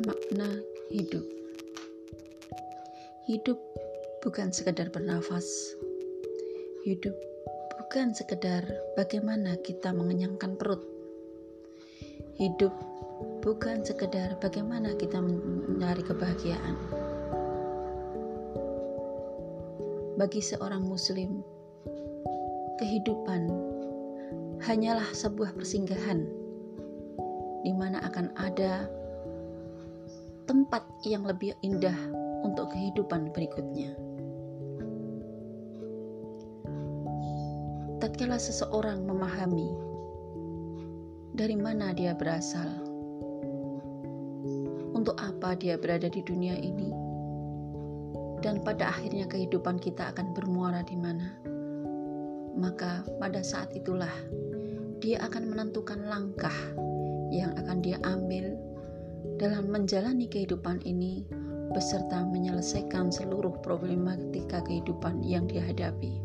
Makna hidup. Hidup bukan sekedar bernafas. Hidup bukan sekedar bagaimana kita mengenyangkan perut. Hidup bukan sekedar bagaimana kita mencari kebahagiaan. Bagi seorang muslim Kehidupan hanyalah sebuah persinggahan di mana akan ada tempat yang lebih indah untuk kehidupan berikutnya. Tatkala seseorang memahami dari mana dia berasal, untuk apa dia berada di dunia ini, dan pada akhirnya kehidupan kita akan bermuara di mana, maka pada saat itulah dia akan menentukan langkah yang akan dia ambil dalam menjalani kehidupan ini beserta menyelesaikan seluruh problematika kehidupan yang dihadapi.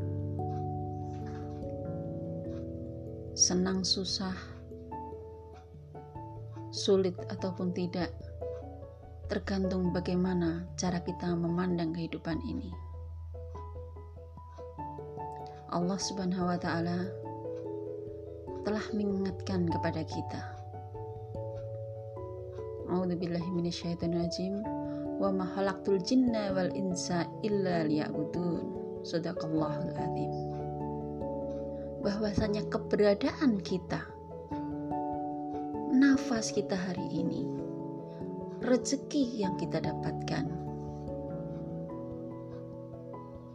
Senang susah, sulit ataupun tidak, tergantung bagaimana cara kita memandang kehidupan ini. Allah Subhanahu wa taala telah mengingatkan kepada kita A'udzubillahi minasyaitonirrajim. Wa ma khalaqtul jinna wal insa illa liya'budun. Sadaqallahul azim. Bahwasanya keberadaan kita nafas kita hari ini rezeki yang kita dapatkan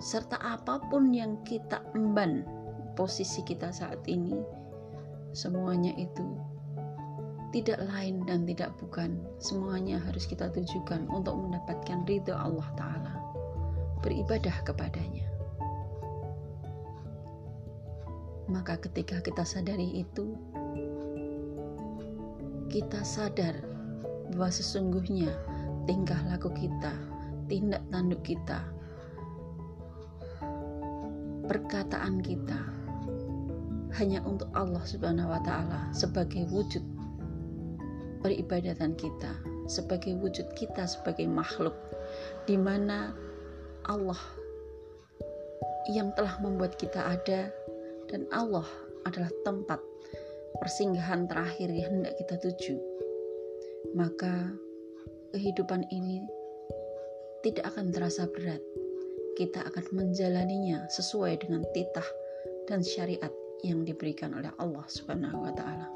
serta apa pun yang kita emban posisi kita saat ini semuanya itu tidak lain dan tidak bukan semuanya harus kita tujukan untuk mendapatkan ridho Allah Ta'ala. Beribadah kepadanya. Maka ketika kita sadari itu kita sadar bahwa sesungguhnya tingkah laku kita tindak tanduk kita perkataan kita hanya untuk Allah Subhanahu wa taala sebagai wujud peribadatan kita sebagai wujud kita sebagai makhluk di mana Allah yang telah membuat kita ada dan Allah adalah tempat persinggahan terakhir yang hendak kita tuju maka kehidupan ini tidak akan terasa berat kita akan menjalaninya sesuai dengan titah dan syariat yang diberikan oleh Allah Subhanahu wa taala.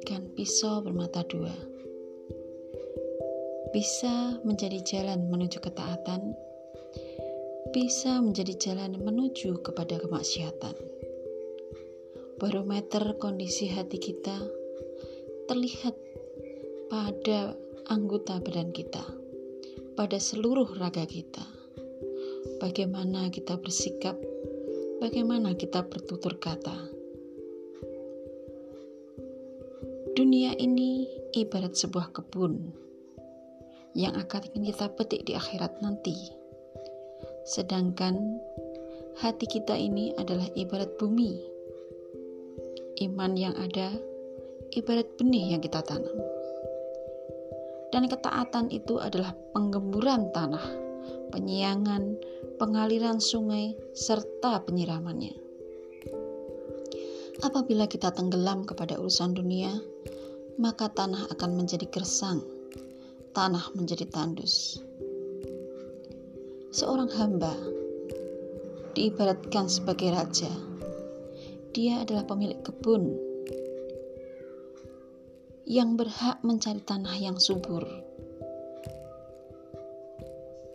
Diibaratkan pisau bermata dua. Bisa menjadi jalan menuju ketaatan. Bisa menjadi jalan menuju kepada kemaksiatan. Barometer kondisi hati kita terlihat pada anggota badan kita, pada seluruh raga kita. Bagaimana kita bersikap, bagaimana kita bertutur kata Dunia ini ibarat sebuah kebun yang akan kita petik di akhirat nanti. Sedangkan hati kita ini adalah ibarat bumi. Iman yang ada ibarat benih yang kita tanam. Dan ketaatan itu adalah penggemburan tanah, penyiangan, pengaliran sungai, serta penyiramannya. Apabila kita tenggelam kepada urusan dunia, maka tanah akan menjadi gersang, tanah menjadi tandus. Seorang hamba diibaratkan sebagai raja. Dia adalah pemilik kebun yang berhak mencari tanah yang subur.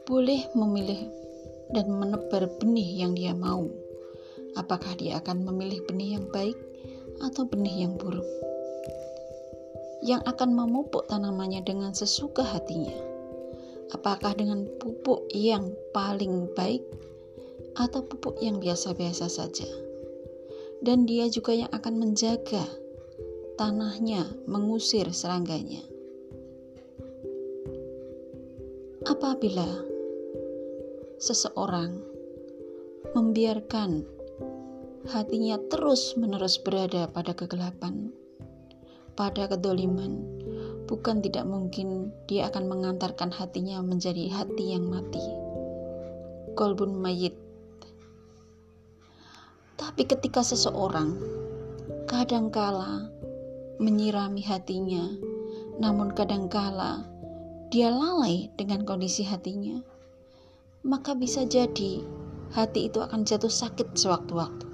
Boleh memilih dan menebar benih yang dia mau apakah dia akan memilih benih yang baik atau benih yang buruk? Yang akan memupuk tanamannya dengan sesuka hatinya. Apakah dengan pupuk yang paling baik atau pupuk yang biasa-biasa saja? Dan dia juga yang akan menjaga tanahnya mengusir serangganya. Apabila seseorang membiarkan hatinya terus-menerus berada pada kegelapan, pada kedoliman, bukan tidak mungkin dia akan mengantarkan hatinya menjadi hati yang mati. Kolbun mayit. Tapi ketika seseorang kadangkala menyirami hatinya, namun kadangkala dia lalai dengan kondisi hatinya, maka bisa jadi hati itu akan jatuh sakit sewaktu-waktu.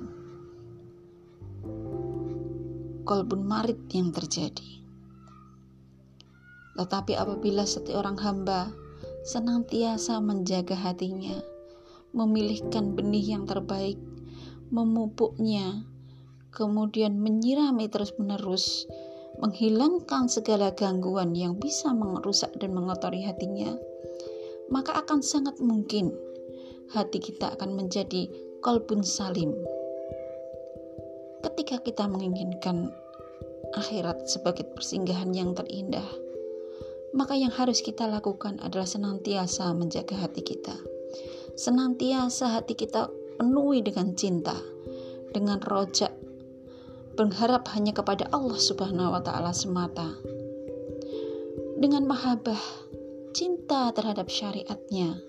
Kolbun marit yang terjadi. Tetapi apabila setiap orang hamba senantiasa menjaga hatinya, memilihkan benih yang terbaik, memupuknya, kemudian menyirami terus-menerus, menghilangkan segala gangguan yang bisa merusak dan mengotori hatinya, maka akan sangat mungkin hati kita akan menjadi kolbun salim. Ketika kita menginginkan akhirat sebagai persinggahan yang terindah, maka yang harus kita lakukan adalah senantiasa menjaga hati kita. Senantiasa hati kita penuhi dengan cinta, dengan rojak, berharap hanya kepada Allah Subhanahu wa Ta'ala semata, dengan mahabbah cinta terhadap syariatnya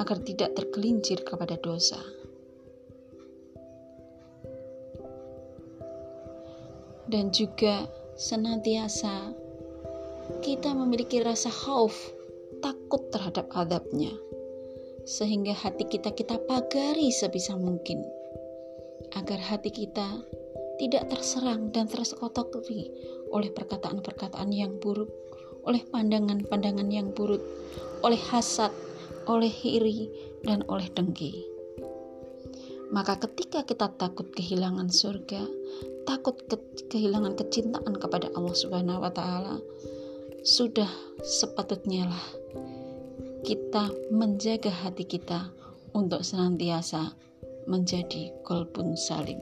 agar tidak tergelincir kepada dosa. Dan juga senantiasa kita memiliki rasa khauf, takut terhadap adabnya, sehingga hati kita kita pagari sebisa mungkin, agar hati kita tidak terserang dan tersekotokri oleh perkataan-perkataan yang buruk oleh pandangan-pandangan yang buruk, oleh hasad, oleh iri, dan oleh dengki. Maka ketika kita takut kehilangan surga, takut ke kehilangan kecintaan kepada Allah Subhanahu wa taala, sudah sepatutnya lah kita menjaga hati kita untuk senantiasa menjadi kolbun salim.